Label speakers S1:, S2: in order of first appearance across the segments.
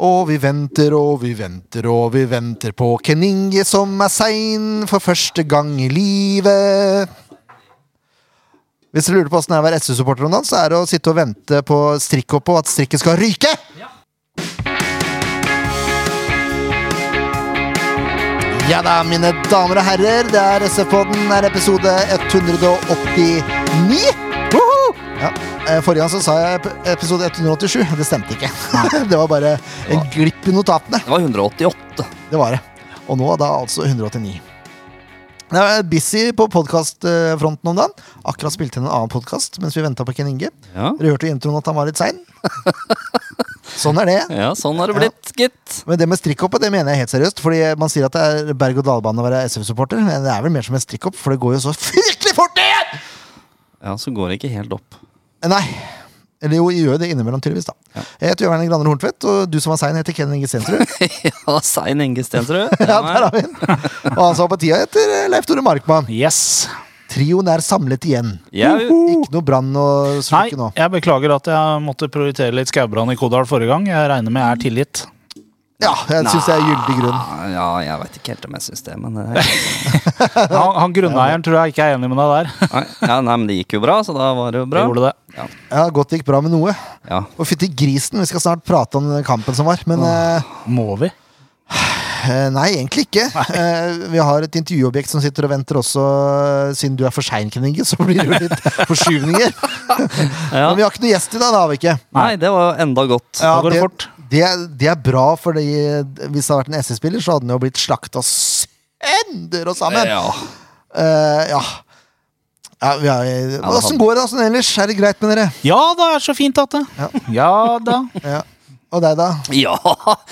S1: Og vi venter og vi venter og vi venter på Ken Inge som er sein for første gang i livet. Hvis dere lurer på åssen det er å være SV-supporter om dagen, så er det å sitte og vente på strikkhopp og at strikket skal ryke. Ja da, mine damer og herrer, det er SF-podden, er episode 189. Ja, eh, Forrige gang så sa jeg episode 187. Det stemte ikke. det var bare en glipp i notatene.
S2: Det var 188.
S1: Det var det. Og nå da altså 189. Det er busy på podkastfronten om dagen. Akkurat spilte inn en annen podkast mens vi venta på Ken Inge.
S2: Ja.
S1: Dere hørte i introen at han var litt sein. Sånn er det.
S2: ja, sånn har det blitt, gitt.
S1: Men det med strikkhoppet det mener jeg helt seriøst. Fordi man sier at det er berg-og-dal-bane å være SF-supporter. Men det er vel mer som en strikkhopp, for det går jo så fryktelig fort ned!
S2: Ja, så går det ikke helt opp.
S1: Nei. Eller jo, gjør det innimellom, tydeligvis. da
S2: Ja.
S1: Jeg heter Jørgen Graner Horntvedt, og du som var sein, heter Ken Inge Stensrud.
S2: ja, Sein Inge Stensrud.
S1: ja, der har vi den. Og han som var på tida, heter eh, Leif Tore Markmann.
S3: Yes.
S1: Trioen er samlet igjen.
S2: Ja,
S1: Ikke noe brann og
S3: Nei,
S1: slukke nå.
S3: jeg beklager at jeg måtte prioritere litt skaubrann i Kodal forrige gang. Jeg regner med jeg er tilgitt.
S1: Ja, jeg syns det er gyldig grunn.
S2: ja, jeg veit ikke helt om jeg syns det, men det
S3: Han, han grunneieren tror jeg ikke er enig med deg der.
S2: nei, ja, nei, men det gikk jo bra, så da var det jo
S3: Det
S2: bra.
S3: gjorde det.
S2: Ja,
S1: Ja, Godt det gikk bra med noe.
S2: ja.
S1: Og fytti grisen, vi skal snart prate om den kampen som var. Men eh,
S3: Må vi?
S1: eh, nei, egentlig ikke. Nei. vi har et intervjuobjekt som sitter og venter også. eh, Siden du er for sein, så blir det jo litt forskyvninger.
S2: Ja.
S1: Men vi har ikke noe gjest i dag, det har vi ikke.
S2: Nei, det var enda godt.
S1: Ja,
S3: Da går det
S1: det, det, er bra, fordi hvis det hadde vært en SS-spiller, så hadde den jo blitt slakta sønder og sammen.
S2: Ja.
S1: Uh, ja. ja, vi har,
S2: det
S1: Åssen
S2: hadde-
S1: går det sånn ellers? Er det greit med dere?
S3: Ja da, er så fint at det. Ja da.
S1: Ja. Og deg, da?
S2: ja.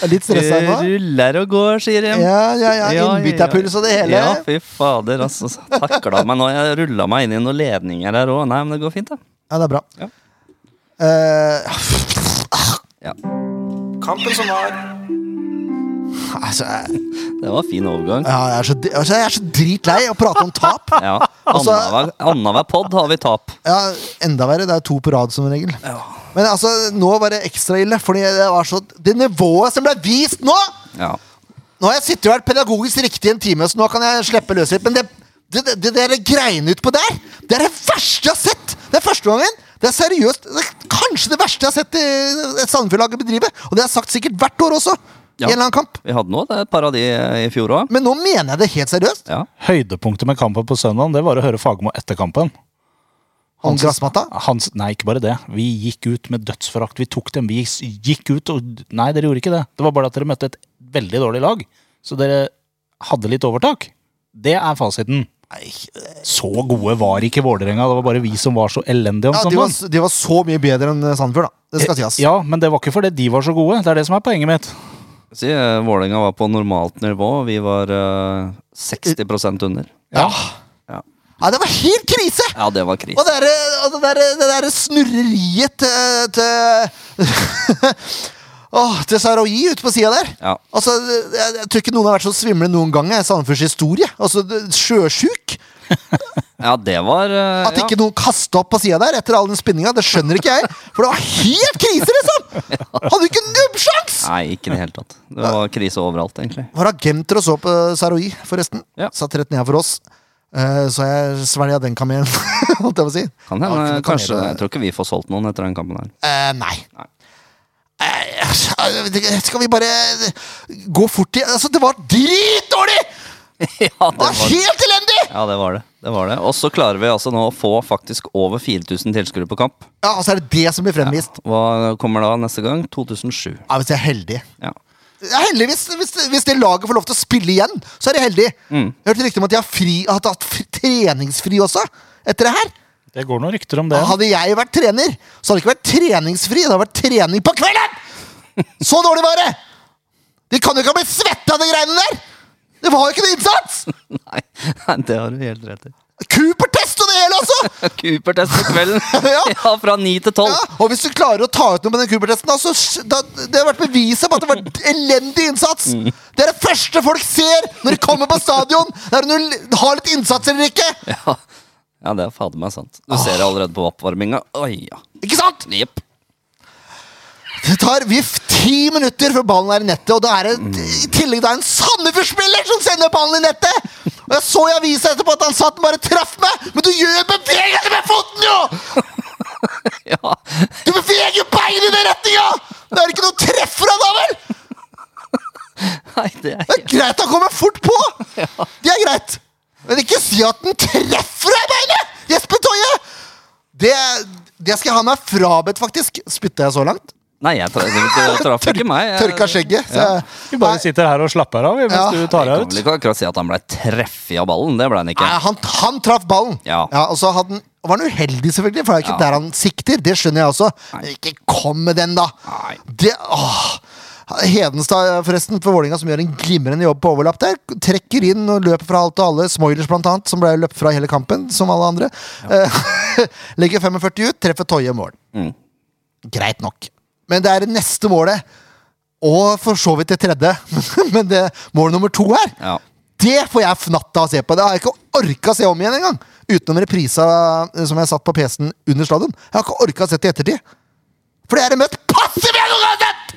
S1: Er litt stressa
S2: Det
S1: nå?
S2: ruller og går, sier de.
S1: Ja, ja, ja.
S2: Ja,
S1: Innbytterpuls og det hele?
S2: Ja, fy fader, altså. Takla meg nå. Jeg rulla meg inn i noen ledninger her òg. Nei, men det går fint, da.
S1: Ja, det er bra.
S2: Ja.
S1: Uh,
S2: Ja.
S3: Kampen som var.
S1: altså, jeg,
S2: Det var fin overgang.
S1: ja, jeg, er så, altså, jeg er så dritlei å prate om tap.
S2: Ja.
S1: Altså-
S2: Annenhver annenhver pod har vi tap.
S1: Ja, Enda verre. Det er to på rad, som regel. Men altså, nå var det ekstra ille, fordi det var så Det nivået som ble vist nå!
S2: Ja.
S1: Nå har jeg sittet og vært pedagogisk riktig i en time, så nå kan jeg slippe løs litt. Men det, det, det, det der greiene utpå der, det er det verste jeg har sett! Det er første gangen. Det er seriøst det er kanskje det verste jeg har sett i et Sandefjord-lag bedrive. Og det har jeg sagt sikkert hvert år også.
S2: Ja.
S1: I en eller annen kamp.
S2: Vi hadde nå det er et par av de i fjor òg.
S1: Men nå mener jeg det helt seriøst.
S2: Ja.
S3: Høydepunktet med kampen på søndag det var å høre Fagermo etter kampen.
S1: Om gressmatta.
S3: Hans, nei, ikke bare det. Vi gikk ut med dødsforakt. Vi tok dem. Vi gikk ut og Nei, dere gjorde ikke det. Det var bare at dere møtte et veldig dårlig lag. Så dere hadde litt overtak. Det er fasiten. Så gode var ikke Vålerenga. Det var bare vi som var så elendige om
S1: Ja, de, var, de var så mye bedre enn Sandefjord, da. Det skal sies.
S3: Ja, men det var ikke fordi de var så gode. Det er det som er poenget mitt.
S2: Si, eh, Vålerenga var på normalt nivå. Vi var uh, 60% under.
S1: Ja.
S2: Ja.
S1: Ja, det var helt krise!
S2: ja, det var krise.
S1: Og det der, der, der snurreriet til, til Åh, til Sarawi ute på sida der.
S2: Ja.
S1: Altså, jeg, jeg tror ikke noen har vært så svimle noen gang i Sandefjords historie. Altså, Sjøsjuk.
S2: Ja, det var uh,
S1: At ikke noen kasta opp på sida der etter all den spinninga, det skjønner ikke jeg. For det var helt krise, liksom! Hadde ikke nubbsjans!
S2: Nei, ikke i det hele tatt. Det var krise overalt, egentlig.
S1: Var agenter og så på Saroui, forresten.
S2: Ja.
S1: Satt rett ned for oss. Uh, så jeg svelga den kamelen, holdt jeg på å si.
S2: Kan
S1: Ja,
S2: hende,
S1: ikke
S2: kanskje Jeg tror ikke vi får solgt noen etter den kampen her.
S1: Uh, nei.
S2: Nei.
S1: Eh, skal vi bare gå fort i Altså, det var dritdårlig!
S2: ja,
S1: Det var helt elendig!
S2: ja, det var det. det, var det. Og så klarer vi altså nå å få faktisk over 4000 tilskuere på kamp.
S1: Ja, Og så er det det som blir fremvist.
S2: Hva kommer da neste gang? 2007.
S1: Ja, Hvis jeg er heldig.
S2: Ja.
S1: Ja, heldigvis, hvis, hvis det laget får lov til å spille igjen, så er de heldige.
S2: Mm.
S1: Jeg hørte rykter om at de har, fri, har hatt fri, treningsfri også. Etter det her.
S3: Det går noen rykter om det.
S1: Hadde jeg vært trener, så hadde det ikke vært treningsfri. Det hadde vært trening på kvelden! Så dårlig var det! De kan jo ikke ha blitt svette av de greiene der! Det var jo ikke noe innsats!
S2: Nei, det har du helt rett i.
S1: Cooper-test og det hele altså!
S2: Cooper-test på kvelden.
S1: Ja.
S2: ja, fra ni til tolv.
S1: Ja, og hvis du klarer å ta ut noe med den Cooper-testen, da, da, det har vært beviset på at det har vært elendig innsats! Det er det første folk ser når de kommer på stadion! Det er om du har litt innsats eller ikke!
S2: Ja. ja, det er fader meg sant. Du ser det allerede på oppvarminga. Oi, ja.
S1: Ikke sant?
S2: Jepp.
S1: Det tar VIF ti minutter før ballen er i nettet, og da er det i tillegg det er en Sandefjord-spiller som sender ballen i nettet! Og jeg så i avisa etterpå at han satt og bare traff meg, men du gjør bevegelse med foten, jo!
S2: Ja.
S1: Du beveger jo beinet i den retninga! Det er ikke noe treff fra da, vel?
S2: Nei, det er ikke
S1: Det er greit han kommer fort på! Det er greit. Men ikke si at den treffer deg i beinet! Jesper Toje! Det, det skal jeg ha meg frabedt, faktisk. Spytta jeg så langt?
S2: Nei, jeg tra tra det traff ikke meg. Jeg-
S1: Tørka skjegget. Så jeg,
S3: Vi bare sitter her og slapper av vi, mens
S1: Ja.
S3: du tar
S2: Jeg kan vel ikke akkurat si at han ble treffet av ballen. Det ble han ikke.
S1: Nei, han, han traff ballen.
S2: Ja.
S1: og så hadde han, var han uheldig, selvfølgelig, for det er ikke
S2: Ja.
S1: der han sikter. Det skjønner jeg også. Men Ikke kom med den, da!
S2: Nei.
S1: Det, åh. Hedenstad forresten for Vålinga som gjør en glimrende jobb på overlapp der. Trekker inn og løper fra alt og alle. Smoilers, blant annet, som ble løpt fra hele kampen, som alle andre. Ja. legger 45 ut, treffer Toje mål.
S2: Mm.
S1: Greit nok. Men det er det neste målet, og for så vidt det tredje, men det mål nummer to her
S2: Ja.
S1: det får jeg fnatt av å se på. Det har jeg ikke orka å se om igjen engang. Utenom reprisa eh, som jeg satt på PC-en under stadion. Jeg har ikke orka å se det i ettertid. For det er det møtt passiv jeg noen gang sett!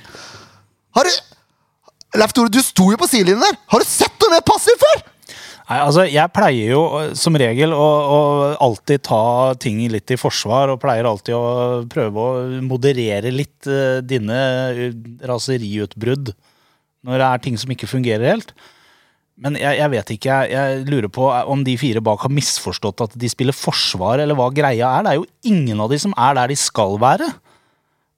S1: Har du Leif Tore, du sto jo på sidelinjen der. Har du sett noe mer passivt før?
S3: Nei, altså, Jeg pleier jo eh, som regel å, å alltid ta ting litt i forsvar, og pleier alltid å prøve å moderere litt uh, dine eh, raseriutbrudd når det er ting som ikke fungerer helt. Men jeg, jeg vet ikke, jeg, jeg lurer på om de fire bak har misforstått at de spiller forsvar, eller hva greia er. Det er jo ingen av de som er der de skal være.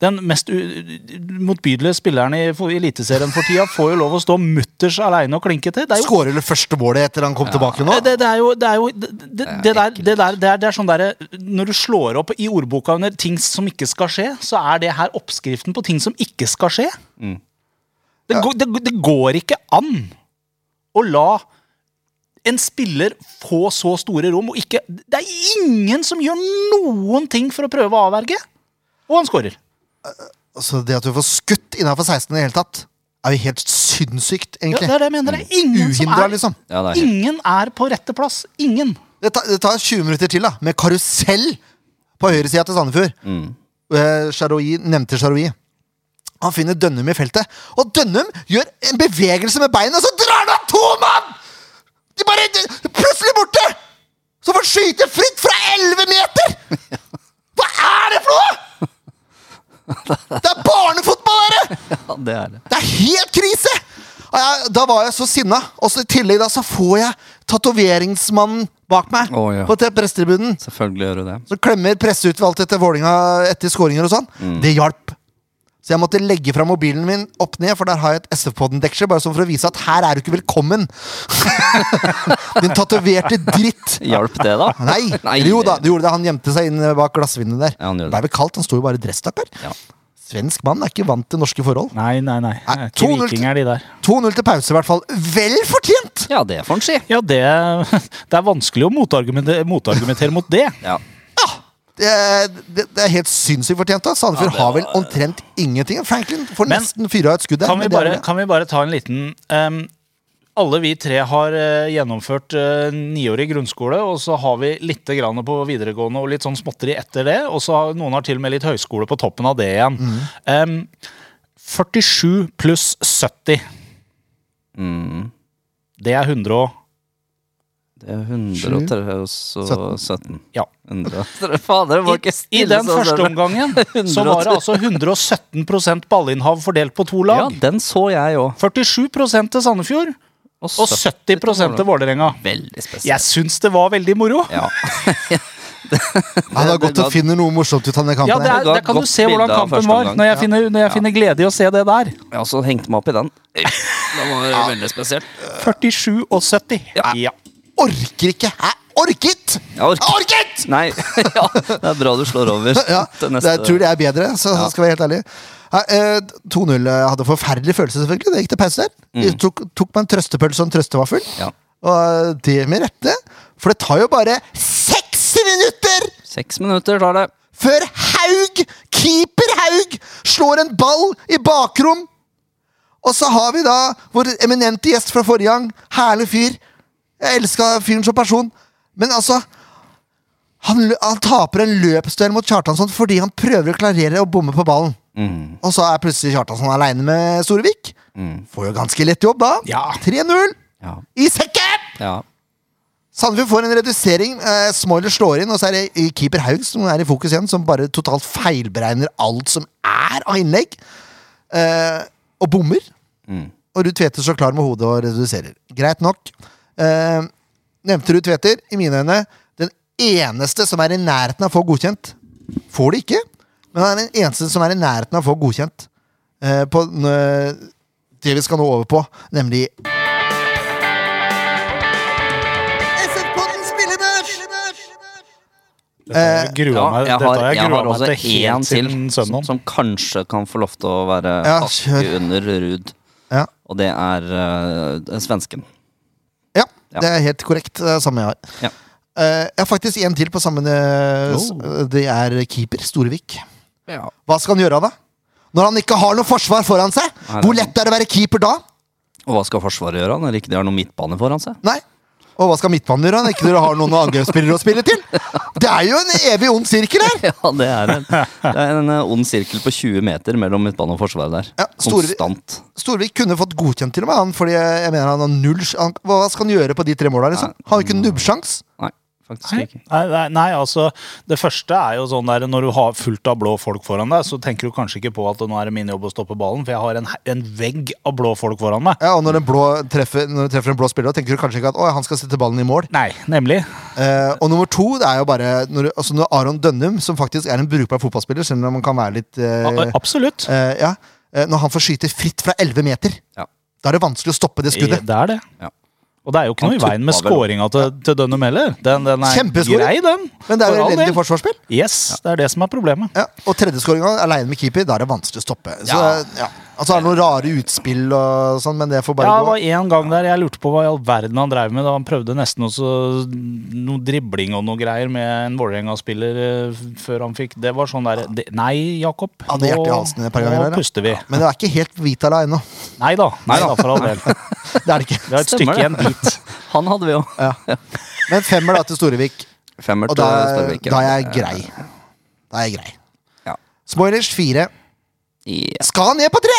S3: Den mest motbydelige spilleren i Eliteserien for tida får jo lov å stå mutters aleine og klinke til. Jo
S1: Skårer det første målet etter han kom tilbake nå?
S3: det, det er jo, det, er jo det, det, det, der, det, der, det, er, det er sånn derre Når du slår opp i ordboka under ting som ikke skal skje, så er det her oppskriften på ting som ikke skal skje. Det, går, det, det går ikke an å la en spiller få så store rom og ikke Det er ingen som gjør noen ting for å prøve å avverge! Og han skårer.
S1: Altså, det at du får skutt innafor 16 i det hele tatt, er jo helt sinnssykt,
S3: Ja, det er det jeg mener. Det er ingen som er
S1: liksom.
S2: Ja, det er
S3: Ingen er på rette plass. Ingen.
S1: Det tar, det tar 20 minutter til, da, med karusell på høyresida til Sandefjord.
S2: Mm.
S1: Eh, Charoui, nevnte Charoui. Han finner Dønnum i feltet, og Dønnum gjør en bevegelse med beinet, og så drar han av to mann! De bare de, Plutselig borte! Så får han skyte fritt fra 11 meter! Hva er det for noe?! Det er barnefotball, dere!
S2: Ja, det er det.
S1: Det er helt krise! Jeg, da var jeg så sinna. Og så i tillegg da, så får jeg tatoveringsmannen bak meg
S2: Oh, ja.
S1: på pressetribunen.
S2: Selvfølgelig gjør du det.
S1: Så klemmer presseutvalgte etter Vålinga etter skåringer og sånn. Det hjalp. Så jeg måtte legge fra mobilen min opp ned, for der har jeg et SF-podden-deksel, bare sånn for å vise at her er du ikke velkommen. Din tatoverte dritt.
S2: Hjalp det, da?
S1: Nei.
S2: Nei,
S1: jo
S2: det-
S1: da, det gjorde det. Han gjemte seg inn bak glassvinduet der.
S2: Ja, han det.
S1: det er vel kaldt, han sto jo bare i dress, stakkar.
S2: Ja.
S1: Svensk mann er ikke vant til norske forhold.
S3: Nei, nei, nei.
S1: Nei,
S3: er
S1: 2-0 til-
S3: de der.
S1: 2-0 til pause, i hvert fall. Vel fortjent!
S2: ja, det får han si.
S3: Ja, det, det er vanskelig å motargumentere, motargumentere mot det.
S2: Ja.
S1: Det, det, det er helt sinnssykt fortjent. da Sandefjord
S2: Ja, var...
S1: har vel omtrent ingenting. Franklin får
S3: Men
S1: nesten fyra et skudd der.
S3: Kan vi
S1: er
S3: bare, kan vi bare ta en liten um, Alle vi tre har uh, gjennomført uh, niårig grunnskole, og så har vi litt grann på videregående og litt sånn småtteri etter det. Og så har noen har til og med litt høyskole på toppen av det igjen. Ehm, 47 pluss 70.
S2: Mm.
S3: Det er 100 og
S2: Det er 117.
S3: Ja.
S2: 100. Fader, det var ikke
S3: I, I den
S2: sånn
S3: første omgangen så var det altså 117% ballinnhav fordelt på to
S2: Ja,
S3: lag.
S2: den så jeg også.
S3: 47 til Sandefjord og 70 til Vålerenga. Jeg syns det var veldig moro.
S2: Ja.
S1: Ja, det er godt å
S2: det-
S1: finne noe morsomt ut av den kampen.
S3: Ja, det er, det kan du se hvordan kampen var, når jeg,
S2: Ja.
S3: finner, når jeg finner glede i å se det der.
S2: Ja, så hengte hengt meg opp i den. Det var veldig spesielt.
S3: 47 og 70.
S2: Ja.
S1: Orker ikke! Jeg orket!
S2: Jeg orket!
S1: Jeg orket!
S2: Nei, ja, det er bra du slår over
S1: Ja, det,
S2: neste.
S1: jeg tror det er bedre, så skal jeg være helt ærlig. Eh, 2-0 eh, hadde forferdelig følelse, selvfølgelig. Det gikk til pause der. De tok, tok meg en trøstepølse og en trøstevaffel.
S2: Ja.
S1: Og eh, det med rette. For det tar jo bare seks minutter
S2: Seks minutter tar det.
S1: før Haug, keeper Haug, slår en ball i bakrom. Og så har vi da vår eminente gjest fra forrige gang. Herlig fyr. Jeg elska fyren som person. Men altså han, han taper en løpsduell mot Kjartansson fordi han prøver å klarere å bomme på ballen.
S2: Mm.
S1: Og så er plutselig Kjartansson aleine med Storevik.
S2: Mm.
S1: Får jo ganske lett jobb da.
S3: Ja.
S1: 3-0
S2: Ja.
S1: i sekken!
S2: ja.
S1: Sandefjord får en redusering. Eh, Smoiler slår inn, og så er det keeper Haug som er i fokus igjen, som bare totalt feilberegner alt som er av innlegg. Eh, og bommer.
S2: Mm.
S1: Og Ruud Tvedte står klar med hodet og reduserer. Greit nok. Eh, nevnte du Tveter, i mine øyne, den eneste som er i nærheten av å få godkjent. Får det ikke, men han er den eneste som er i nærheten av å få godkjent eh, på eh, det vi skal nå over på, nemlig
S3: jeg grua
S2: Ja,
S3: meg,
S2: jeg har,
S3: jeg
S2: jeg har
S3: meg
S2: også
S3: til
S2: én
S3: helt
S2: til som, som kanskje kan få lov til å være
S1: Ja,
S2: under Ruud.
S1: Ja.
S2: Og det er uh, svensken.
S1: Det er helt korrekt. Det er samme jeg har.
S2: Ja.
S1: Uh, jeg har faktisk en til på samme eh,
S2: Oh.
S1: Det er keeper Storevik.
S2: Ja.
S1: Hva skal han gjøre da? Når han ikke har noe forsvar foran seg?
S2: Nei,
S1: Hvor lett er det å være keeper da?
S2: Og hva skal Forsvaret gjøre når ikke de har noen midtbane foran seg?
S1: Nei. Og hva skal midtbanen gjøre når ikke dere har noen angrepsspillere å spille til? Det er jo en evig ond sirkel her!
S2: Ja, det er en, det er en eh, ond sirkel på 20 meter mellom midtbane og forsvaret der.
S1: Ja, Storvik,
S2: Konstant.
S1: Storvik kunne fått godkjent til og med han, fordi jeg mener han har null han, Hva skal han gjøre på de tre måla, liksom? Han har jo ikke nubbsjans.
S2: Nei, faktisk
S3: Nei,
S2: ikke.
S3: nei, nei, nei, altså Det første er jo sånn der Når du har fullt av blå folk foran deg, så tenker du kanskje ikke på at nå er det min jobb å stoppe ballen, for jeg har en, en vegg av blå folk foran meg.
S1: Ja, og når, blå treffer, når du treffer en blå spiller, da tenker du kanskje ikke at «Å, han skal sette ballen i mål.
S3: Nei, nemlig.
S1: Eh, og nummer to, det er jo bare når, altså når Aron Dønnum, som faktisk er en brukbar fotballspiller, selv om han kan være litt eh,
S3: Absolutt.
S1: eh, Ja, eh, Når han får skyte fritt fra 11 meter,
S2: Ja.
S1: da er det vanskelig å stoppe det skuddet.
S3: Det er det.
S2: Ja.
S3: Og det er jo ikke noe i veien med scoringa til, til Dønnum heller. Den, den er grei, den.
S1: Men det er jo elendig forsvarsspill.
S3: Yes, det er det som er problemet.
S1: Ja, og tredjeskåringa aleine med keeper, da er det vanskelig å stoppe. Så,
S3: Ja.
S1: ja. Altså, det er noen rare utspill og sånn, men det får bare
S3: Ja, det var en gang der jeg lurte på hva i all verden han drev med. Da han prøvde nesten også noe dribling og noe greier med en Vålerenga-spiller eh, før han fikk Det var sånn der det, Nei, Jakob.
S1: Hadde hjertet i halsen et par ganger
S3: nå
S1: der,
S3: puster vi.
S1: Men det er ikke helt Vitala ennå.
S3: Nei da. Nei da, for all del.
S1: Det er det ikke.
S3: Vi har et
S2: Stemmer
S3: stykke igjen
S2: det. Han hadde vi jo.
S1: Ja. Men femmer da til Storevik,
S2: Femmer
S1: og
S2: til
S1: da,
S2: ja.
S1: da er jeg grei. Da er jeg grei.
S2: Ja.
S1: Spoilers fire.
S2: Ja.
S1: Skal han ned på tre?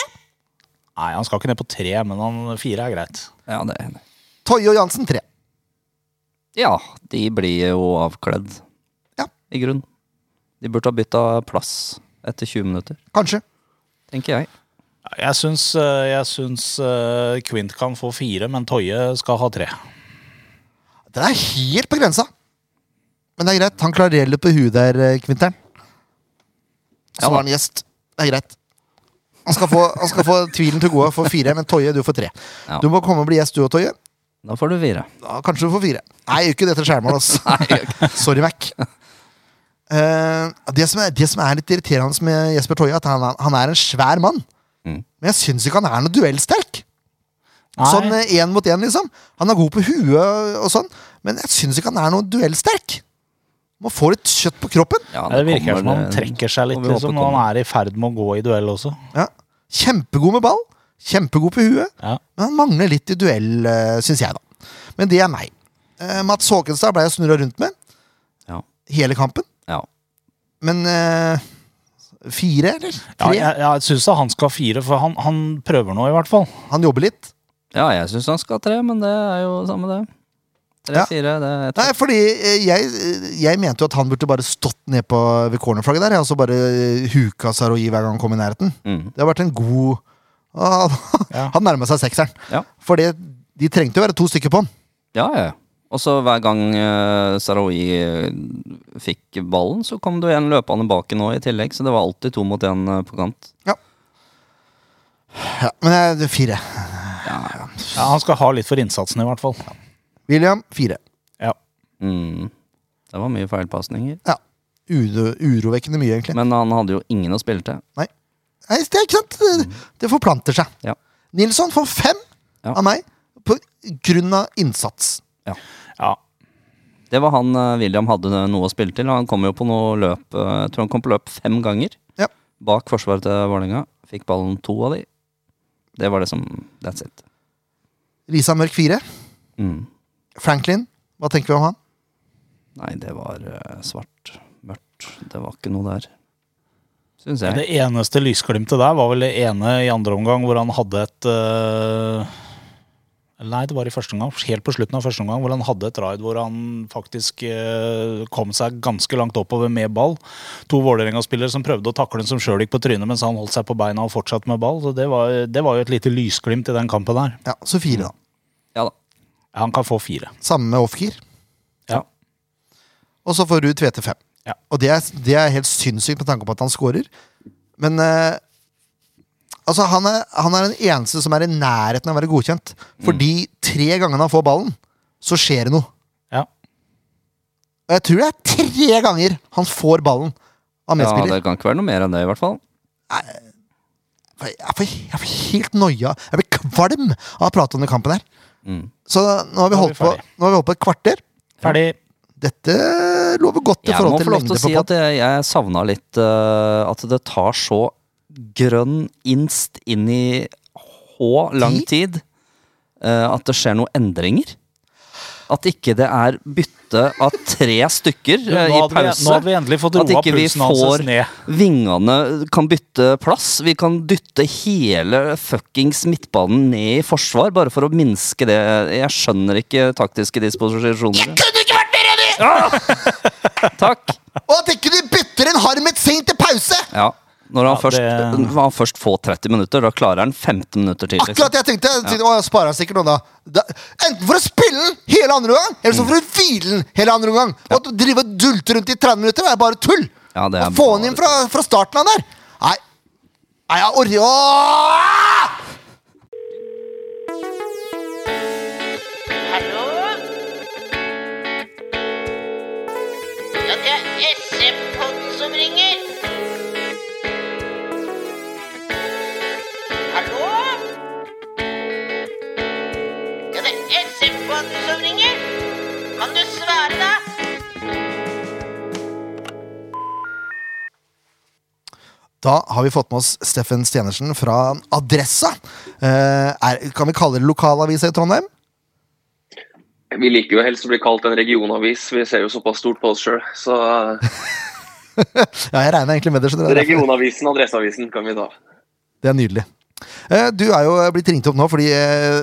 S3: Nei, han skal ikke ned på tre, men han fire er greit.
S2: ja, det er
S1: Toje og Jansen tre.
S2: Ja, de blir jo avkledd.
S1: Ja.
S2: I grunn. De burde ha bytta plass etter 20 minutter,
S1: Kanskje.
S2: tenker jeg.
S3: Jeg syns, eh, jeg syns eh, Quint kan få fire, men Toje skal ha tre.
S1: Den er helt på grensa. Men det er greit. Han klarerer litt på huet der, eh, Kvinteren. Så var han gjest. Det er greit. Han skal, få, han skal få tvilen til gode for fire, men Toje, du får tre.
S2: Ja.
S1: Du må komme og bli gjest, du og Toje.
S2: Da får du fire.
S1: Da kanskje du får fire. Nei, jeg gjør ikke det til skjermen, altså. Sorry, Mac. Uh, det, som er, det som er litt irriterende med Jesper Toje, er at han, han er en svær mann. Men jeg syns ikke han er noe duellsterk.
S3: Nei.
S1: Sånn én mot én, liksom. Han er god på huet og sånn, men jeg syns ikke han er noe duellsterk. Må få litt kjøtt på kroppen.
S2: Ja,
S3: det virker som han
S2: eh,
S3: trekker seg litt
S2: får
S3: liksom, når han er i ferd med å gå i duell også.
S1: Ja. Kjempegod med ball. Kjempegod på huet.
S3: Ja.
S1: Men han mangler litt i duell, uh, syns jeg, da. Men det er meg. Uh, Mats Håkenstad ble jeg snurra rundt med
S2: Ja.
S1: hele kampen.
S2: ja.
S1: Men eh, fire, eller?
S3: Ja,
S1: Tre?
S3: jeg, jeg syns han skal ha fire, for han, han prøver nå, i hvert fall.
S1: Han jobber litt.
S2: ja, jeg syns han skal ha tre, men det er jo samme det. Tre,
S1: Ja.
S2: fire, det er
S1: Nei, fordi eh, jeg, jeg mente jo at han burde bare stått ned på, ved cornerflagget der, og så bare eh, huka Saroui hver gang han kom i nærheten.
S2: Mm.
S1: Det har vært en god Han,
S3: Ja.
S1: Han nærma seg sekseren.
S2: Ja.
S1: For de trengte jo være to stykker på han.
S2: Ja, ja. Og så hver gang uh, Sarawi eh, fikk ballen, så kom det jo en løpende bak nå i tillegg. Så det var alltid to mot én eh, på kant.
S1: Ja, men eh, det er fire.
S2: Ja, ja.
S3: Ja, Han skal ha litt for innsatsen, i hvert fall.
S1: William, fire.
S3: Ja.
S2: Mm. Det var mye feilpasninger.
S1: Ja. Uro, urovekkende mye, egentlig.
S2: Men han hadde jo ingen å spille til.
S1: Nei, det er ikke sant. Det, det forplanter seg.
S2: Ja.
S1: Nilsson får fem
S2: Ja.
S1: av meg på grunn av innsats.
S3: ja.
S2: Det var han eh, William hadde noe å spille til. Han kom jo på noe løp eh, Jeg tror han kom på løp fem ganger
S1: Ja.
S2: bak forsvaret til Vålerenga. Fikk ballen to av de. Det var det som That's it.
S1: Lisa Mørk fire.
S2: Mm.
S1: Franklin, hva tenker vi om han?
S2: Nei, det var eh, svart. Mørkt. Det var ikke noe der. syns jeg.
S3: Det eneste lysglimtet der var vel det ene i andre omgang hvor han hadde et øh, Nei, det var i første omgang. Helt på slutten av første omgang hvor han hadde et raid hvor han faktisk eh, kom seg ganske langt oppover med ball. To Vålerenga-spillere som prøvde å takle den som sjøl gikk på trynet mens han holdt seg på beina og fortsatte med ball. Så det var, det var jo et lite lysglimt i den kampen der.
S1: Ja, Så fire, da.
S2: Ja da.
S3: Ja, Han kan få fire.
S1: Samme med off-gear.
S3: Ja.
S1: Og så får Ruud Tvete fem.
S3: Ja.
S1: Og det er, det er helt sinnssykt med tanke på at han scorer. Men eh, altså han, er, han er den eneste som er i nærheten av å være godkjent. Fordi tre ganger han får ballen, så skjer det noe.
S3: Ja.
S1: Og jeg tror det er tre ganger han får ballen av
S2: Ja, det kan ikke være noe mer enn det, i hvert fall.
S1: Jeg får, jeg får helt noia. Jeg blir kvalm av å prate om den kampen her.
S2: Mm.
S1: Så nå har vi holdt på, nå har vi holdt på et kvarter.
S3: Ferdig.
S1: Dette lover godt i
S2: Jeg må
S1: forhold til
S2: få lov til å si at jeg, jeg savna litt uh, at det tar så grønn inst inn i H lang tid eh, at det skjer noen endringer. At ikke det er bytte av tre stykker
S3: Nå
S2: eh, i
S3: pause. vi, nå hadde vi endelig fått
S2: At
S3: roa
S2: ikke vi
S3: pulsen hans
S2: får
S3: ned.
S2: vingene kan bytte plass. Vi kan dytte hele fuckings midtbanen ned i forsvar, bare for å minske det. Jeg skjønner ikke taktiske disposisjoner.
S1: Jeg Kunne ikke vært mer enig!
S2: Takk!
S1: Og at ikke du bytter en Harmet Singh til pause!
S2: Ja. Når han,
S3: Ja,
S2: først,
S3: det-
S2: han først får 30 minutter, da klarer han 15 minutter til. liksom.
S1: Akkurat jeg tenkte. Jeg tenkte, Å, jeg sparer sikkert noe da. da. Enten for å spille den hele andre gang, eller så for å hvile den hele andre gang. Og at du og dulte rundt i 30 minutter, er bare tull.
S2: Ja, det er
S1: få
S2: bare
S1: han inn fra, fra starten av der. Nei. Nei, jeg orker
S4: Da
S1: har vi fått med oss Steffen Stenersen fra Adressa. Eh, er, kan vi kalle det lokalavisa i Trondheim?
S5: Vi liker jo helst å bli kalt en regionavis, vi ser jo såpass stort på oss sjøl. Så
S1: Ja, jeg regner egentlig med det.
S5: regionavisen, Adresseavisen, kan vi ta.
S1: Det er nydelig. Eh, Du er jo blitt ringt opp nå fordi eh,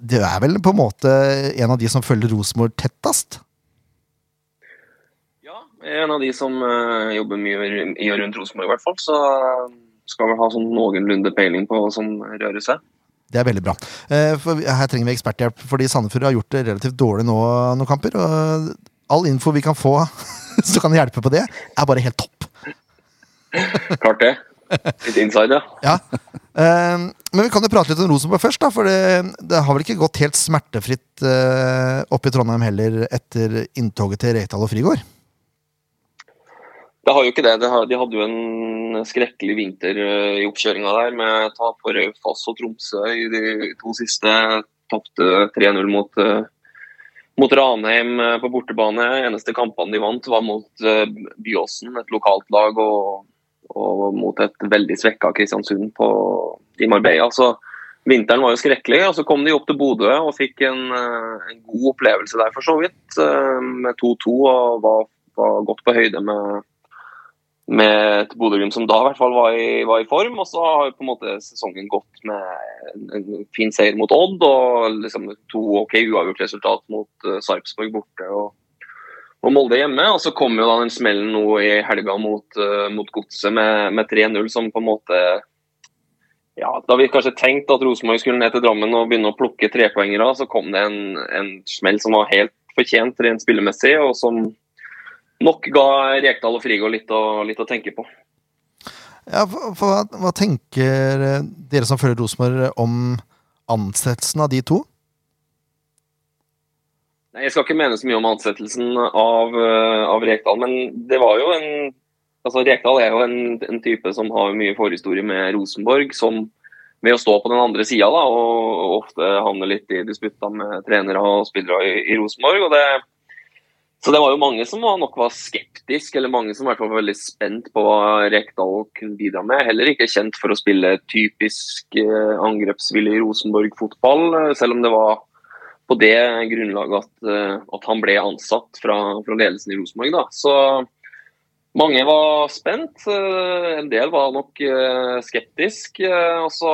S1: du er vel på en måte en av de som følger Rosenborg tettest?
S5: Jeg er en av de som uh, jobber mye i og rundt Rosenborg, i hvert fall. Så eh, skal vel ha sånn noenlunde peiling på hva som rører seg.
S1: Det er veldig bra. Eh, For her trenger vi eksperthjelp, fordi Sandefjord har gjort det relativt dårlig nå noen kamper. Og all info vi kan få som kan hjelpe på det, er bare helt topp.
S5: Klart det. Litt inside, ja.
S1: Ja. Men vi kan jo prate litt om Rosenborg først, da. For det, det har vel ikke gått helt smertefritt oppe i Trondheim heller etter inntoget til Reital og Frigård?
S5: Det har jo ikke det. det har, de hadde jo en skrekkelig vinter eh, i oppkjøringa der, med tap for Raufoss og Tromsø i de to siste. Tapte 3-0 mot, eh, mot Ranheim eh, på bortebane. Eneste kampene de vant, var mot eh, Byåsen, et lokalt lag, og, og mot et veldig svekka Kristiansund på, i Marbella. Så vinteren var jo skrekkelig. og Så kom de opp til Bodø og fikk en, eh, en god opplevelse der, for så vidt. eh, Med 2-2 og var, var godt på høyde med med et Bodø-Glimt som da i hvert fall var i, var i form. Og så har på en måte sesongen gått med en fin seier mot Odd og liksom to ok uavgjort resultat mot uh, Sarpsborg borte og, og Molde hjemme. Og så kom jo da den smellen nå i helga mot, uh, mot Godset med, med 3-0, som på en måte ja, Da vi kanskje tenkte at Rosenborg skulle ned til Drammen og begynne å plukke trepoengere, så kom det en, en smell som var helt fortjent rent spillemessig, og som nok ga Rekdal og Frigård litt, litt å tenke på.
S1: Ja, for, for, hva, hva tenker eh, dere som følger Rosenborg om ansettelsen av de to?
S5: Nei, Jeg skal ikke mene så mye om ansettelsen av, eh, av Rekdal, men det var jo en altså Rekdal er jo en, en type som har mye forhistorie med Rosenborg, som ved å stå på den andre sida og ofte havne litt i disputter med trenere og spillere i, i Rosenborg. og det så det var jo mange som var, nok var skeptisk, eller mange som i hvert fall var veldig spent på hva Rekdal kunne bidra med. Heller ikke kjent for å spille typisk eh, angrepsvillig Rosenborg-fotball, eh, selv om det var på det grunnlaget at, eh, at han ble ansatt fra, fra ledelsen i Rosenborg. Da. Så Mange var spent. En del var nok skeptisk. Og så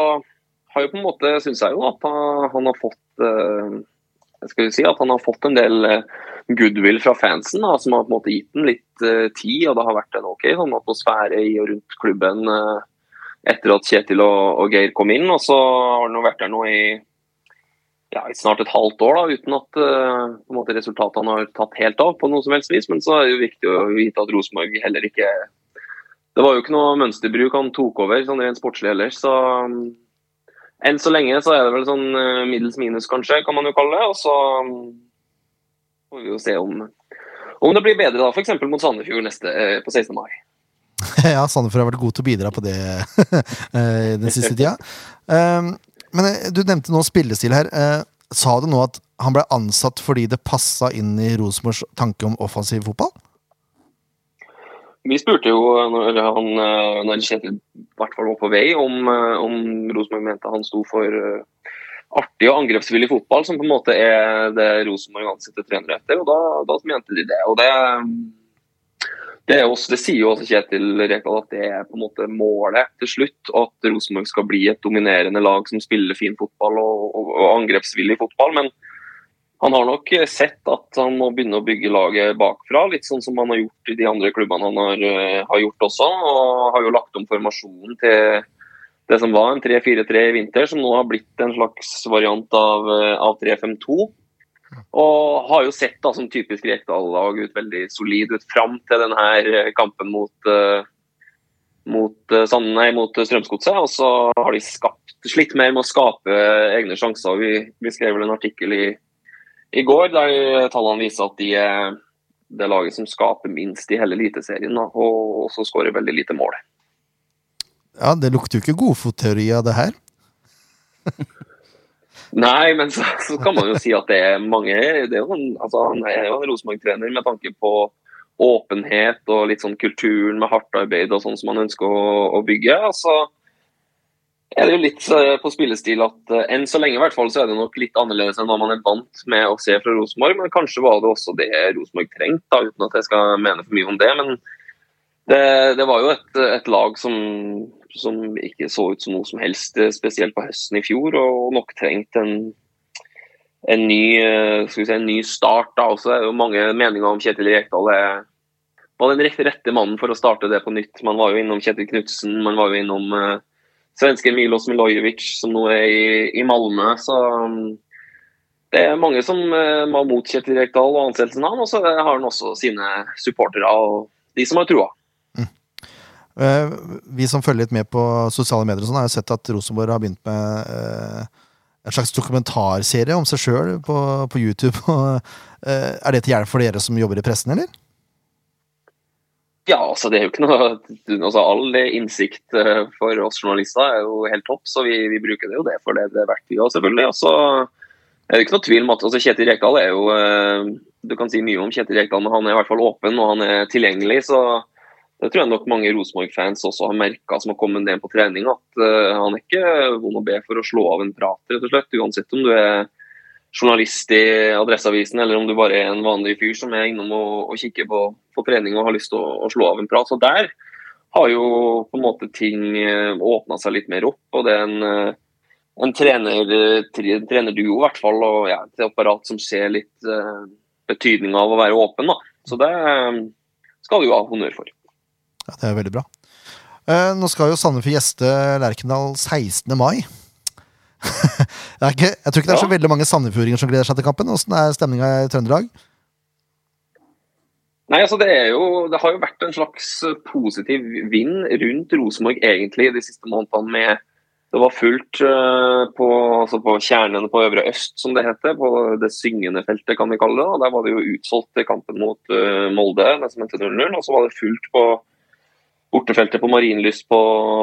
S5: har jo på en måte, syns jeg jo at han, har fått skal vi si at han har fått en del eh, goodwill fra fansen, da, som har på en måte gitt den litt uh, tid. og Det har vært en ok sånn atmosfære i og rundt klubben uh, etter at Kjetil og, og Geir kom inn. Og så har han vært der nå i ja, i snart et halvt år, da, uten at uh, resultatene har tatt helt av på noe som helst vis. Men så er det jo viktig å vite at Rosenborg heller ikke Det var jo ikke noe mønsterbruk han tok over, sånn rent sportslig heller. Så um, enn så lenge så er det vel sånn eh, middels minus, kanskje, kan man jo kalle det. Og så um, får vi jo se om, om det blir bedre, da, f.eks. mot Sandefjord neste, eh, på 16. mai.
S1: Ja, Sandefjord har vært god til å bidra på det eh, den siste tida. Um, men du nevnte nå spillestil her. Sa du nå at han ble ansatt fordi det passa inn i Rosenborgs tanke om offensiv fotball?
S5: Vi spurte jo når, han, eh, når Kjetil hvert fall var på vei, om, eh, om Rosenborg mente han sto for eh, artig og angrepsvillig fotball, som på en måte er det Rosenborg ansetter trenere etter. og Da, da mente de det. og det, det, også, det sier jo også Kjetil Rekdal at det er på en måte målet til slutt. At Rosenborg skal bli et dominerende lag som spiller fin fotball og, og, og angrepsvillig fotball. men han har nok sett at han må begynne å bygge laget bakfra, litt sånn som han har gjort i de andre klubbene han har, eh, har gjort også. Og har jo lagt om formasjonen til det som var en 3-4-3 i vinter, som nå har blitt en slags variant av, eh, av 3-5-2. Og har jo sett da som typisk Rekdal-lag ut veldig solid ut fram til denne kampen mot, eh, mot, eh, mot Strømsgodset. Og så har de skapt, slitt mer med å skape egne sjanser. Vi, vi skrev vel en artikkel i i går, der tallene viser at de er det laget som skaper minst i hele Eliteserien, og også skårer veldig lite mål.
S1: Ja, det lukter jo ikke godfotteori av det her.
S5: Nei, men så, så kan man jo si at det er mange det er jo altså, Han er jo en Rosenborg-trener med tanke på åpenhet og litt sånn kulturen med hardt arbeid og sånn som han ønsker å, å bygge. altså er det jo litt eh, på spillestil at eh, enn så lenge i hvert fall så er det nok litt annerledes enn hva man er vant med å se fra Rosenborg. Men kanskje var det også det Rosenborg trengte, uten at jeg skal mene for mye om det. Men det, det var jo et, et lag som, som ikke så ut som noe som helst, eh, spesielt på høsten i fjor, og nok trengte en, en, si, en ny start. da, også er det jo mange meninger om Kjetil Rekdal er var den rette, mannen for å starte det på nytt. Man var jo innom Kjetil Knutsen, man var jo innom svenske Milos Milojevic, som nå er i, i Malmö. Så um, det er mange som var mot Kjetil Rekdal og ansettelsen av han, og så har han også sine supportere og de som har trua.
S1: Eh, vi som følger litt med på sosiale medier, og sånn, har jo sett at Rosenborg har begynt med eh, en slags dokumentarserie om seg sjøl på, på YouTube. Eh, er det til hjelp for dere som jobber i pressen, eller?
S5: Ja, altså det er jo ikke noe altså All innsikt eh, for oss journalister er jo helt topp, så vi, vi bruker det jo det for det det er verdt, vi òg, selvfølgelig. Og så er det ikke noe tvil om at altså Kjetil Rekdal er jo eh, Du kan si mye om Kjetil Rekdal, men han er i hvert fall åpen og han er tilgjengelig. så det tror jeg nok mange Rosenborg-fans også har merka som har kommet ned på trening. At uh, han er ikke vond å be for å slå av en prat, rett og slett. Uansett om du er journalist i Adresseavisen eller om du bare er en vanlig fyr som er innom og, og kikker på, på, trening og har lyst til å, å, slå av en prat. Så der har jo på en måte ting åpna seg litt mer opp. og det er en, en trener, trenerduo i hvert fall, og ja, et apparat som ser litt uh, betydninga av å være åpen. da. Så det skal du jo ha honnør for.
S1: Ja, Det er veldig bra. Uh, nå skal jo Sandefjord gjeste Lerkendal 16. mai. ikke, jeg tror ikke det er så veldig mange sandefjordinger som gleder seg til kampen. Åssen er stemninga i Trøndelag?
S5: Nei, altså det, er jo, det har jo vært en slags positiv vind rundt Rosenborg egentlig de siste månedene. med Det var fullt eh, på, altså på kjernen på Øvre Øst, som det heter. På det syngende feltet, kan vi kalle det. og Der var det jo utsolgt til kampen mot eh, Molde, det som endte 0-0. Og så var det fullt på bortefeltet på Marienlyst på,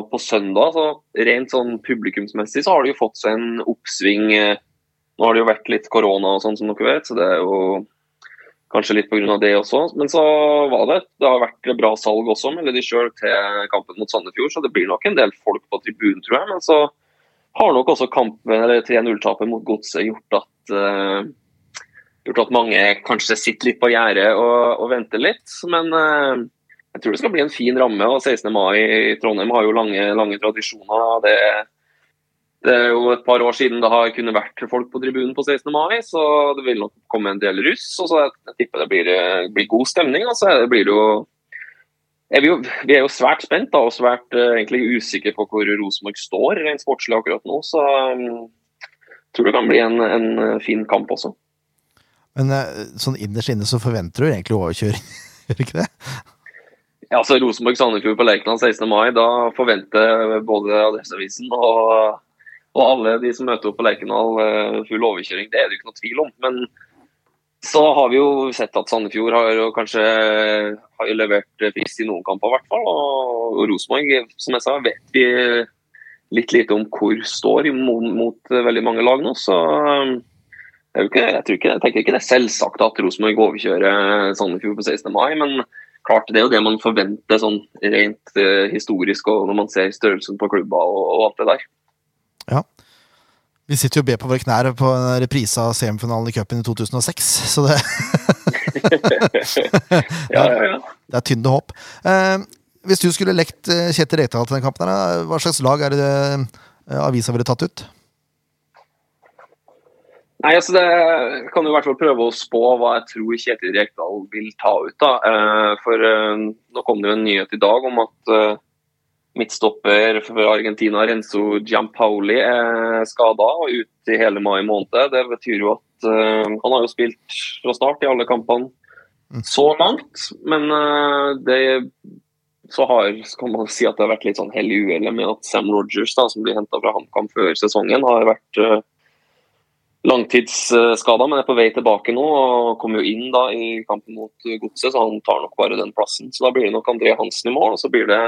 S5: på søndag. Så rent sånn publikumsmessig så har det jo fått seg en oppsving. eh, Nå har det jo vært litt korona og sånn, som dere vet, så det er jo kanskje litt pga. det også. Men så var det det har vært bra salg også, melder de sjøl, til kampen mot Sandefjord. Så det blir nok en del folk på tribunen, tror jeg. Men så har nok også kampen, eller 3-0-tapet mot Godset gjort at eh, gjort at mange kanskje sitter litt på gjerdet og, og venter litt. Men eh, jeg tror det skal bli en fin ramme. og 16. mai i Trondheim har jo lange, lange tradisjoner. Det, det er jo et par år siden det har kunnet vært folk på tribunen på 16. mai, så det vil nok komme en del russ. og så jeg, jeg tipper det blir, eh, blir god stemning. og så er det- blir jo er vi, jo, vi er jo svært spent da, og svært uh, egentlig usikre på hvor Rosenborg står rent sportslig akkurat nå. Så um, tror det kan bli en, en eh, fin kamp også.
S1: Men uh, sånn innerst inne så forventer du egentlig overkjøring, gjør du ikke det?
S5: Ja, altså Rosenborg-Sandefjord på Lerkendal 16. mai, da forventer både Adresseavisen og, og alle de som møter opp på Lerkendal eh, full overkjøring. Det er det jo ikke noe tvil om. Men så har vi jo sett at Sandefjord har jo kanskje har jo levert frist i noen kamper, i hvert fall. Og, og Rosenborg, som jeg sa, vet vi litt lite om hvor står mot, mot veldig mange lag nå. Så eh, jo ikke, jeg, ikke, jeg tenker ikke det er selvsagt at Rosenborg overkjører Sandefjord på 16. mai. men klart det er jo det man forventer sånn rent eh, historisk og når man ser størrelsen på klubba og, og alt det der. Ja.
S1: Vi sitter jo og ber på våre knær på en reprise av semifinalen i cupen i 2006, så det,
S5: Ja, ja, ja.
S1: det er tynde håp. Eh, hvis du skulle lekt eh, Kjetil Rekdal til den kampen, her, hva slags lag er det eh, avisa ville tatt ut?
S5: Nei, altså det kan jo i hvert fall prøve å spå hva jeg tror Kjetil Rekdal vil ta ut. da. Eh, For eh, nå kom det jo en nyhet i dag om at eh, midtstopper for Argentina, Renzo Giampaoli, er skada og ute i hele mai måned. Det betyr jo at han har jo spilt fra start i alle kampene så langt, men det så har, kan man si at det har vært litt sånn hell i uhellet med at Sam Rogers, da, som blir henta fra HamKam før sesongen, har vært langtidsskada, men er på vei tilbake nå. og Kommer jo inn da i kampen mot Godset, så han tar nok bare den plassen. Så da blir det nok André Hansen i mål, og så blir det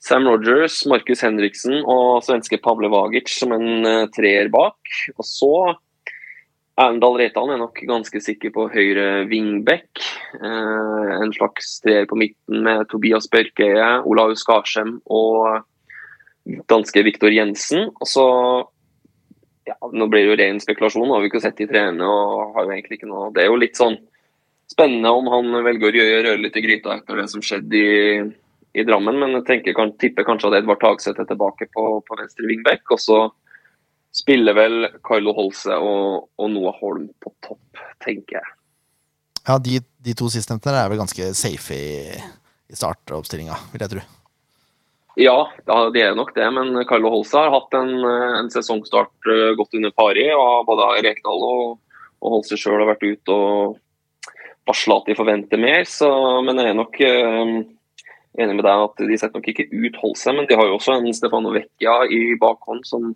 S5: Sam Rogers, Markus Henriksen og svenske Pavle Vagic som en eh, treer bak. Og så Erlendal Reitan er nok ganske sikker på høyre wingback. Eh, en slags treer på midten med Tobias Børkeie, Olaus Skarsheim og danske Viktor Jensen. Og så ja, Nå blir det jo ren spekulasjon, har vi ikke sett de trene. og har jo egentlig ikke noe, Det er jo litt sånn spennende om han velger å gjøre røre litt i gryta etter det som skjedde i, i Drammen. Men jeg tenker, kan, tipper kanskje at Edvard Tagseth er tilbake på, på venstre wingback. Og så spiller vel Carlo Holse og, og Noah Holm på topp, tenker jeg.
S1: Ja, de, de to sistnevnte er vel ganske safe i, i startoppstillinga, vil jeg tro.
S5: Ja, det er nok det. Men Carlo Holse har hatt en, en sesongstart eh, godt under pari. og Både Rekdal og, og Holse sjøl har vært ute og varsla at de forventer mer. Så, men jeg er nok eh, enig med deg at de setter nok ikke ut Holse. Men de har jo også en Stefano Vecchia i bakhånd som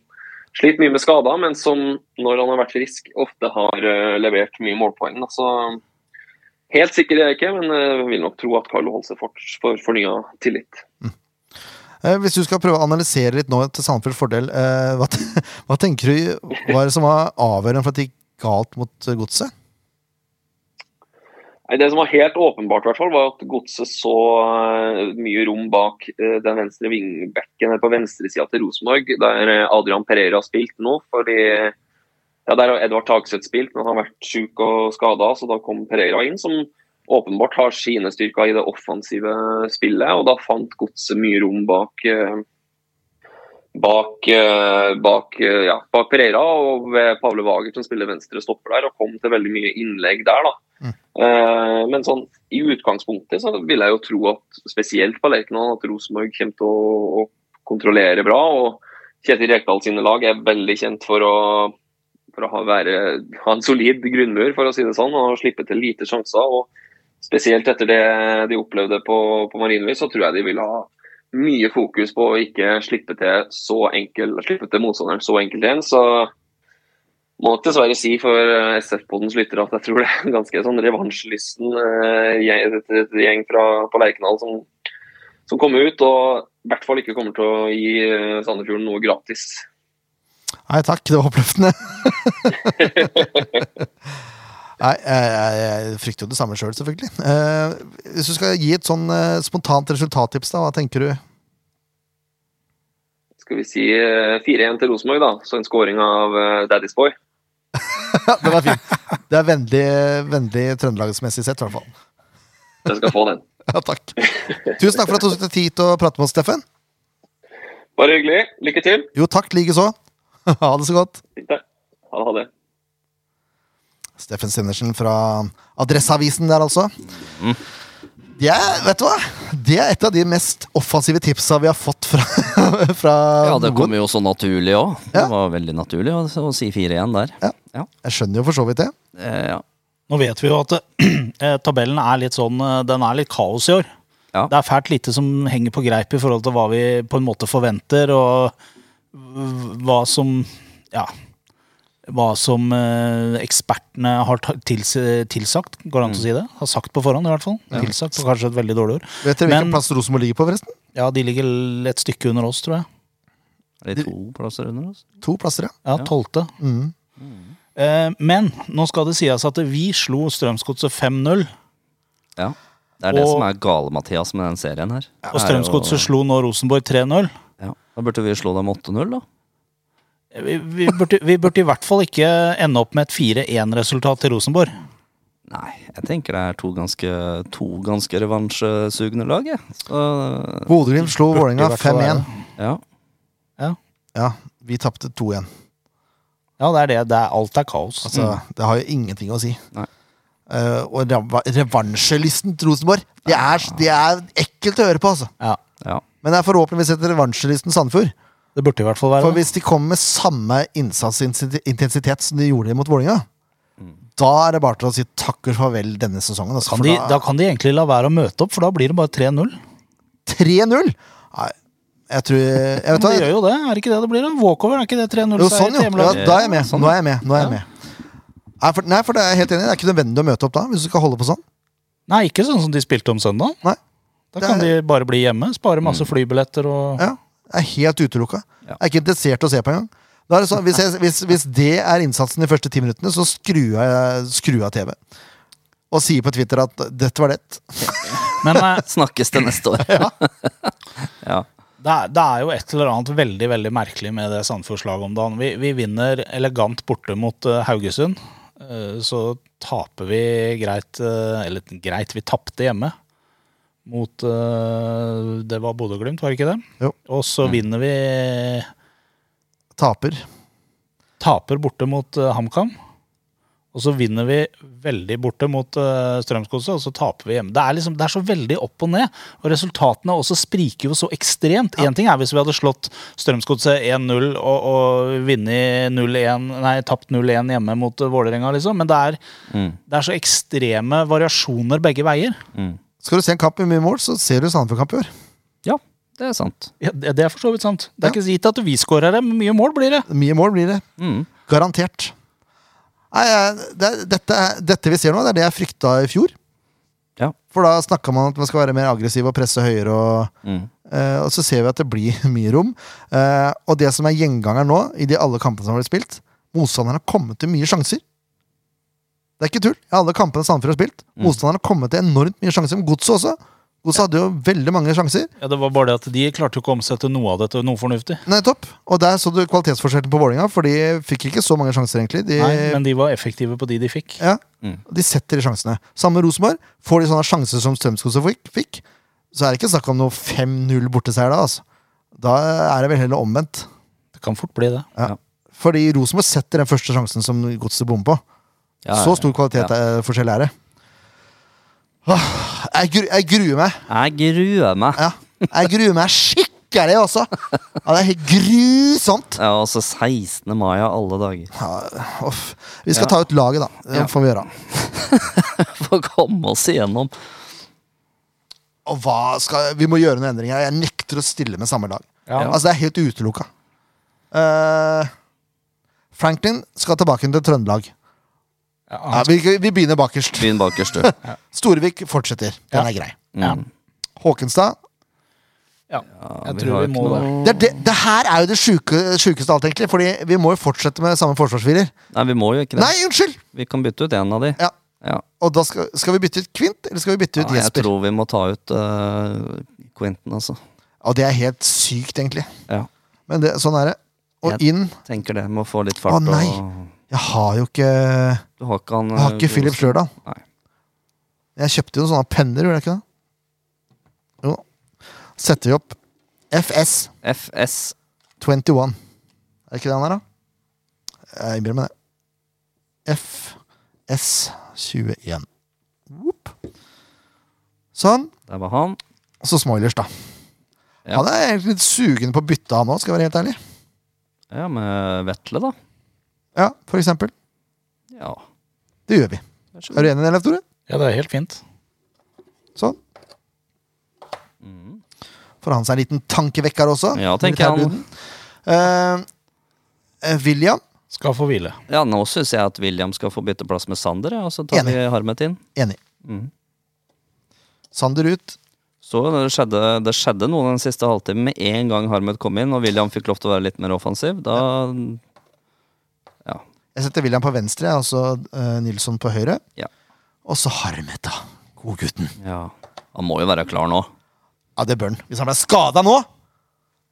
S5: sliter mye med skader, men som når han har vært frisk, ofte har eh, levert mye målpoeng. da. Så helt sikker er jeg ikke, men jeg vil nok tro at Carlo Holse får, fornya tillit.
S1: Eh, Hvis du skal prøve å analysere litt nå til Sandefjords fordel, eh, hva, hva tenker du var det som var avgjørende for at det gikk galt mot eh, godset?
S5: Det som var helt åpenbart, hvert fall, var at Godset så eh, mye rom bak eh, den venstre vingbekken på venstresida til Rosenborg, der eh, Adrian Pereira har spilt nå. fordi ja, Der har Edvard Tagseth spilt, men han har vært syk og skada, så da kom Pereira inn, som åpenbart har sine styrker i det offensive spillet. og Da fant Godset mye rom bak eh, bak, eh, bak, eh, ja, bak Pereira og ved Pavle Wager som spiller venstre stopper der, og kom til veldig mye innlegg der. da. Eh, Men sånn, i utgangspunktet så vil jeg jo tro at spesielt på Lerkendal at Rosenborg kommer til å, å kontrollere bra. og Kjetil Rekdal sine lag er veldig kjent for å, for å ha, være, ha en solid grunnmur, for å si det sånn, og slippe til lite sjanser. og Spesielt etter det de opplevde på, på Marienlyst, så tror jeg de vil ha mye fokus på å ikke slippe til så enkel, slippe til motstanderen så enkelt igjen. Så må nok dessverre si for eh, SF-podens lyttere at jeg tror det er en ganske sånn revansjelysten eh, gjeng, et- et gjeng fra, på Lerkendal som, som kommer ut, og i hvert fall ikke kommer til å gi eh, Sandefjorden noe gratis.
S1: Nei takk, det var oppløftende. Nei, jeg, jeg, frykter jo det samme sjøl, selv, selvfølgelig. Eh, hvis du skal gi et sånn eh, spontant resultattips, da, hva tenker du?
S5: Skal vi si eh, 4-1 til Rosenborg, da. Så en scoring av eh, Daddy's Boy.
S1: Det var fint. Det er vennlig, vennlig trøndelagsmessig sett, i hvert fall.
S5: Jeg skal få den.
S1: Ja, takk. Tusen takk for at du tok deg tid til å prate med oss, Steffen.
S5: Bare hyggelig. Lykke til.
S1: Jo, takk likeså. Ha det så godt.
S5: Fint. Ha det.
S1: Steffen Sendersen fra Adresseavisen der, altså. Det er, vet du hva? Det er et av de mest offensive tipsa vi har fått fra, fra
S2: Ja, det kom jo så naturlig òg. Det
S1: Ja.
S2: var veldig naturlig å, å si 4-1 der.
S1: Ja. Jeg skjønner jo for så vidt det.
S2: Eh, ja.
S3: Nå vet vi jo at eh, tabellen er litt sånn eh, Den er litt kaos i år.
S2: Ja.
S3: Det er fælt lite som henger på greip i forhold til hva vi på en måte forventer, og hva som Ja. Hva som eh, ekspertene har tilsagt, går det an å si det? Har sagt på forhånd, i hvert fall. Tilsagt, og kanskje et veldig dårlig ord.
S1: Vet dere hvilken plass Rosenborg ligger på, forresten?
S3: Ja, de ligger et stykke under oss, tror jeg.
S2: Er det to plasser under oss?
S1: To plasser, ja.
S3: Ja, tolvte.
S1: Mm.
S3: Eh, men nå skal det sies at vi slo Strømsgodset 5-0.
S2: Ja. Det er det
S3: Og-
S2: som er gale, Mathias, med den serien her.
S3: Og Strømsgodset slo nå Rosenborg 3-0.
S2: Ja. Da burde vi slå dem 8-0, da.
S3: Vi, vi, burde, vi burde i hvert fall ikke ende opp med et 4-1-resultat til Rosenborg.
S2: Nei, jeg tenker det er to ganske, to ganske revansjesugne lag. Så
S1: Bodø-Glimt slo Vålerenga 5-1.
S2: ja.
S1: Ja, vi tapte 2-1.
S3: Ja, det er det. det er, alt er kaos.
S1: Altså, Det har jo ingenting å si.
S2: Nei.
S1: Uh, og reva- revansjelysten til Rosenborg, det er, det er ekkelt å høre på, altså.
S3: Ja,
S2: ja.
S1: Men det er forhåpentligvis etter revansjelysten Sandefjord.
S3: Det burde i hvert fall være
S1: For
S3: det.
S1: hvis de kommer med samme innsatsintensitet som de gjorde mot Vålerenga, da er det bare til å si takk og farvel denne sesongen. Altså,
S3: Kan
S1: for
S3: de,
S1: da-
S3: da kan de egentlig la være å møte opp, for da blir det bare 3-0.
S1: 3-0! Nei, jeg tror jeg vet
S3: Men de gjør jo det, er det ikke det det blir? da? Walkover, er ikke det 3-0?
S1: Jo, sånn, jo. Ja, da er jeg med.
S2: Sånn,
S1: Nå er jeg med. Nå er jeg med. Nei, for, nei, for det er jeg helt enig. Det er ikke nødvendig å møte opp da, hvis du skal holde på sånn.
S3: Nei, ikke sånn som de spilte om søndag.
S1: Nei.
S3: Da kan
S1: er-
S3: de bare bli hjemme, spare masse flybilletter og
S1: Ja, er helt utelukka.
S2: Ja.
S1: Er ikke interessert i å se på engang. Da er det sånn, hvis, jeg, hvis, hvis det er innsatsen de første ti minuttene, så skrur jeg, skru jeg av TV. Og sier på Twitter at 'dette var det'.
S3: Men eh,
S2: Snakkes det neste år. ja.
S3: det er, det er jo et eller annet veldig veldig merkelig med det Sandefjord-slaget om dagen. Vi, vi vinner elegant borte mot uh, Haugesund. Uh, så taper vi greit uh, Eller greit, vi tapte hjemme. Mot eh, Det var Bodø-Glimt, var det ikke det?
S1: Jo.
S3: Og så vinner vi
S1: Taper.
S3: Taper borte mot eh, HamKam. Og så vinner vi veldig borte mot uh, Strømsgodset, og så taper vi hjemme. Det er, liksom, det er så veldig opp og ned, og resultatene også spriker jo så ekstremt. Én ting er hvis vi hadde slått Strømsgodset 1-0 og, og vunnet 0-1, nei, tapt 0-1 hjemme mot Vålerenga, liksom. Men det er,
S2: Mm.
S3: det er så ekstreme variasjoner begge veier.
S2: Mm.
S1: Skal du se en kamp med mye mål, så ser du Sandefjord-kamp i år.
S2: ja, det er sant.
S3: Ja, det, er for så vidt sant. Det er
S1: Ja.
S3: ikke gitt at vi skårer det, men mye mål blir det.
S1: Mye mål blir det.
S2: Mm.
S1: Garantert. Nei, det er, dette, dette vi ser nå, det er det jeg frykta i fjor.
S2: Ja.
S1: For da snakka man om at man skal være mer aggressiv og presse høyere. og
S2: Mm.
S1: Eh, og så ser vi at det blir mye rom. Eh, og det som er gjengangeren nå, i de alle kampene som har blitt spilt, motstanderen har kommet til mye sjanser. Det er ikke tull. I alle kampene Sandefjord har spilt,
S2: Mm.
S1: motstanderen har kommet til enormt mye sjanser. Men Godset også. Godset hadde jo veldig mange sjanser.
S3: Ja, Det var bare det at de klarte ikke å omsette noe av det til noe fornuftig.
S1: Nettopp. Og der så du kvalitetsforskjellen på Vålerenga, for de fikk ikke så mange sjanser, egentlig. De,
S3: Nei, men de var effektive på de de fikk.
S1: ja,
S2: Mm.
S1: de setter de sjansene. Samme Rosenborg. Får de sånne sjanser som Strømsgodset fikk, så er det ikke snakk om noe 5-0 borteseier da. Altså. Da er det vel heller omvendt.
S3: Det kan fort bli det.
S1: Ja. Fordi Rosenborg setter den første sjansen som Godset bommer på.
S2: Ja,
S1: Så stor kvalitetsforskjell
S2: ja.
S1: er, det. Åh, jeg, gru, jeg gruer meg.
S2: Jeg gruer meg.
S1: Ja. Jeg gruer meg skikkelig også. Ja, det er helt grusomt.
S2: Ja, altså 16. mai av alle dager.
S1: Ja. Vi skal
S2: Ja.
S1: ta ut laget, da. Det
S2: Ja.
S1: får vi gjøre.
S2: For å komme oss igjennom.
S1: Og hva skal Vi må gjøre noen endringer. Jeg nekter å stille med samme lag.
S3: Ja.
S1: Altså, det er helt utelukka. Uh, Franklin skal tilbake til Trøndelag.
S3: Ja,
S1: vi, vi begynner bakerst.
S2: Begynn bakerst, du.
S1: Storvik fortsetter. Den
S3: Ja.
S1: er grei.
S2: Mm.
S1: Håkenstad
S3: ja. Jeg tror vi,
S2: vi
S3: må det.
S2: noe-
S1: det, det, det her er jo det sjuke- sjukeste av alt, egentlig. Fordi vi må jo fortsette med samme forsvarsfirer.
S2: Nei, vi må jo ikke det.
S1: Nei, unnskyld!
S2: Vi kan bytte ut en av de.
S1: Ja.
S2: Ja.
S1: Og da skal, skal vi bytte ut Kvint, eller skal vi bytte ut
S2: Ja, jeg tror vi må ta ut uh, Quentin, altså.
S1: Og det er helt sykt, egentlig.
S2: Ja.
S1: Men det, sånn er det. Og
S2: Jeg-
S1: inn
S2: Tenker det. Må få litt fart.
S1: Å, nei.
S2: Og,
S1: Jeg har jo ikke
S2: har ikke han
S1: har
S2: eh,
S1: ikke Philip. Slørdal.
S2: Nei.
S1: Jeg kjøpte jo noen sånne penner, gjorde jeg ikke det? setter vi opp FS
S2: FS
S1: 21. Er det ikke det han er, da? Jeg innbiller meg det. FS 21. Whoop. Sånn.
S2: Der var han.
S1: Og så Smoilers, da.
S2: Ja.
S1: Han er egentlig litt sugen på å bytte, han òg, skal jeg være helt ærlig.
S2: Ja, med Vetle, da.
S1: Ja, for eksempel.
S2: Ja.
S1: Det gjør vi. Er du enig i det, Leif Tore?
S3: Ja, det er helt fint.
S1: Sånn.
S2: For
S1: Får han seg en liten tankevekker også.
S2: Ja, tenker han.
S1: Eh, eh, William,
S3: Skal få hvile.
S2: Ja, nå syns jeg at William skal få bytte plass med Sander, ja, og så tar
S1: Enig.
S2: vi Harmet inn.
S1: enig.
S2: Mm.
S1: Sander ut.
S2: Så det skjedde, det skjedde noe den siste halvtimen med en gang Harmet kom inn, og William fikk lov til å være litt mer offensiv. Da Ja.
S1: Jeg setter William på venstre, og så uh, Nilsson på høyre.
S2: Ja.
S1: Og så Harmet, da. Godgutten.
S2: ja. Han må jo være klar nå.
S1: Ja, det bør han. Hvis han ble skada nå!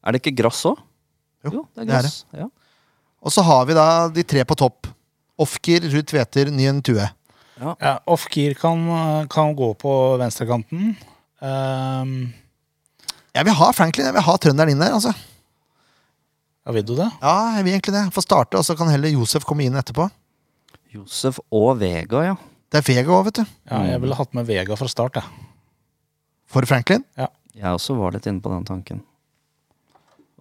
S2: Er det ikke gress òg?
S1: Jo,
S2: det er
S1: det er
S2: gress. Ja.
S1: Og så har vi da de tre på topp. Ofkir, Ruud Tveter, Nyen Tue.
S3: Ja, ja Ofkir kan, kan gå på venstrekanten. Um...
S1: Jeg vil ha Franklin. Jeg vil ha trønderen inn der. altså.
S3: Ja, vil du det?
S1: Ja, jeg vil egentlig det. Få starte, og så kan heller Josef komme inn etterpå.
S2: Josef og Vega, ja.
S1: Det er Vega òg, vet du.
S3: Ja, jeg ville hatt med Vega fra start. Jeg.
S1: For Franklin. Ja.
S2: Jeg også var litt inne på den tanken.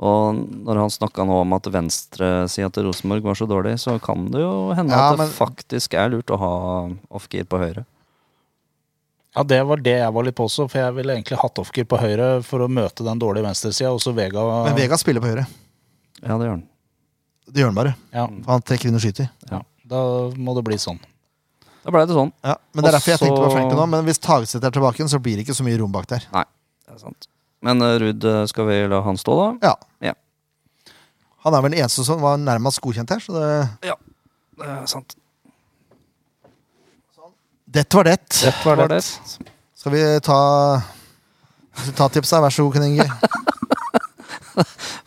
S2: Og når han snakka nå om at venstresida til Rosenborg var så dårlig, så kan det jo hende
S1: Ja,
S2: at det
S1: men-
S2: faktisk er lurt å ha off-gear på høyre.
S3: Ja, Det var det jeg var litt på også, for jeg ville egentlig hatt Off-Gear på høyre for å møte den dårlige venstresida, og så Vega
S1: Men Vega spiller på høyre.
S2: Ja, det gjør han.
S1: Det gjør han bare.
S3: Ja,
S1: For han trekker inn og skyter.
S3: ja, da må det bli sånn.
S2: Da ble det sånn.
S1: Ja, men Det er derfor jeg tenkte på
S2: så-
S1: nå. Men hvis Tagseth er tilbake, så blir det ikke så mye rom bak der.
S2: Nei, det er sant. Men eh, Ruud, eh, skal vi la han stå, da?
S1: Ja.
S2: Ja.
S1: Han er vel den eneste som var nærmest godkjent her, så det Ja,
S2: Det er sant.
S1: Dette var det.
S3: Dette var det.
S2: det?
S1: Skal vi ta Resultattipsa? Vær så god, Ken Inge.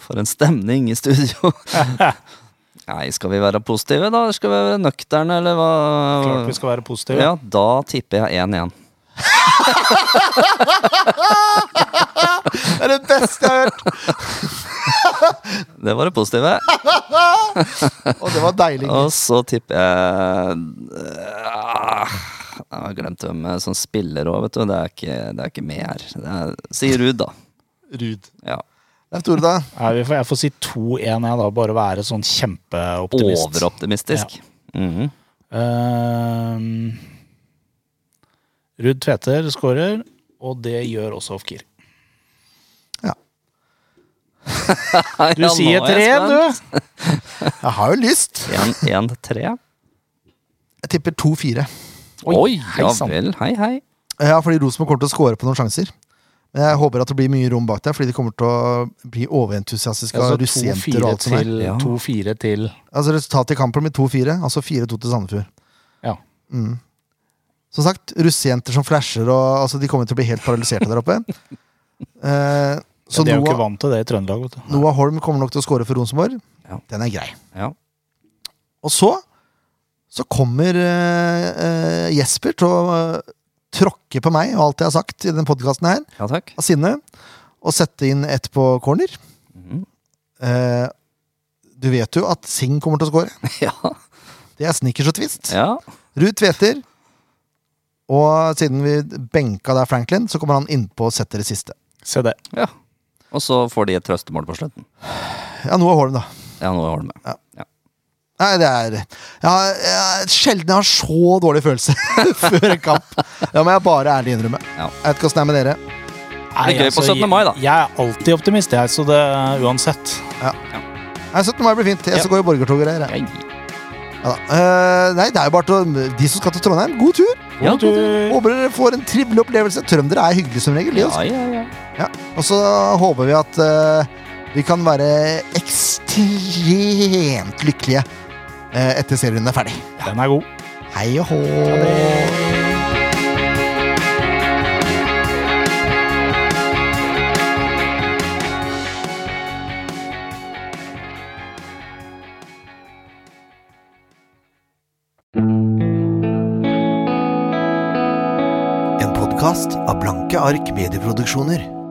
S2: For en stemning i studio. Nei, skal vi være positive, da? Skal vi være nøkterne, eller hva?
S3: Klart vi skal være positive.
S2: Ja, da tipper jeg 1-1.
S1: Det er det beste jeg har hørt!
S2: Det var det positive.
S1: Og det var deilig.
S2: Og så tipper jeg ah, Jeg har glemt hvem som spiller òg, vet du. Det er ikke, det er ikke med her. Det er, sier Ruud, da.
S1: Ruud.
S2: Ja.
S1: Leif Tore, da?
S3: Jeg, får, jeg får si 2-1, jeg, da. Bare være sånn kjempeoptimist.
S2: Overoptimistisk. Mhm.
S3: Ehm, Ruud Tveter skårer, og det gjør også Ofkir. Ja. Du
S2: Ja,
S3: sier
S2: er
S3: 3-1, du!
S1: Jeg har jo lyst.
S2: 1-3.
S1: Jeg tipper 2-4.
S2: Oi,
S3: Oi
S2: ja vel. Hei, hei.
S1: Ja, fordi Rosenborg kommer til å score på noen sjanser. Men jeg håper at det blir mye rom bak der, fordi de kommer til å bli overentusiastiske av
S3: Altså
S1: og alt som er.
S2: Ja.
S3: 2-4 til
S1: Altså Resultatet i kampen blir 2-4, altså 4-2 til Sandefjord.
S3: Ja.
S1: Mm. Som sagt, russejenter som flasher og altså, De kommer til å bli helt paralyserte der oppe. Eh, så
S3: De er jo ikke vant til det i Trøndelag, vet du.
S1: Noah Holm kommer nok til å score for Rosenborg.
S2: Ja.
S1: Den er grei.
S2: Ja.
S1: Og så så kommer eh, eh, Jesper til å tråkke på meg og alt jeg har sagt i den podkasten her,
S2: ja takk.
S1: av sinne, og sette inn ett på corner.
S2: Mhm.
S1: Eh, du vet jo at Sing kommer til å score.
S2: Ja.
S1: Det er snickers og twist.
S2: ja.
S1: Ruud Tveter. Og siden vi benka der Franklin, så kommer han innpå og setter det siste.
S3: Se det.
S2: ja. Og så får de et trøstemål på slutten.
S1: Ja, Noah Holm, da.
S2: Ja, nå holder det med.
S1: Nei, det er jeg har, jeg, Sjelden jeg har så dårlig følelse før en kamp. Det må jeg bare ærlig innrømme.
S2: Ja.
S1: Jeg vet ikke åssen det er med dere.
S3: Nei,
S2: gøy på 17. mai, da.
S3: Jeg, er alltid optimist, jeg, så det uansett.
S1: Nei, 17. mai blir fint. Jeg
S3: Ja.
S1: skal gå i borgertog og greier. Ja, da. uh, nei, det er jo bare til de som skal til Trondheim. God tur!
S2: Ja,
S3: God tur.
S1: Håper dere får en trivelig opplevelse. Trøndere er hyggelige som regel.
S2: Ja,
S1: altså.
S2: ja, ja.
S1: Ja. Og så håper vi at uh, vi kan være ekstremt lykkelige etter serien er ferdig.
S3: Den er god.
S1: Hei og hå! En podkast av Blanke ark medieproduksjoner.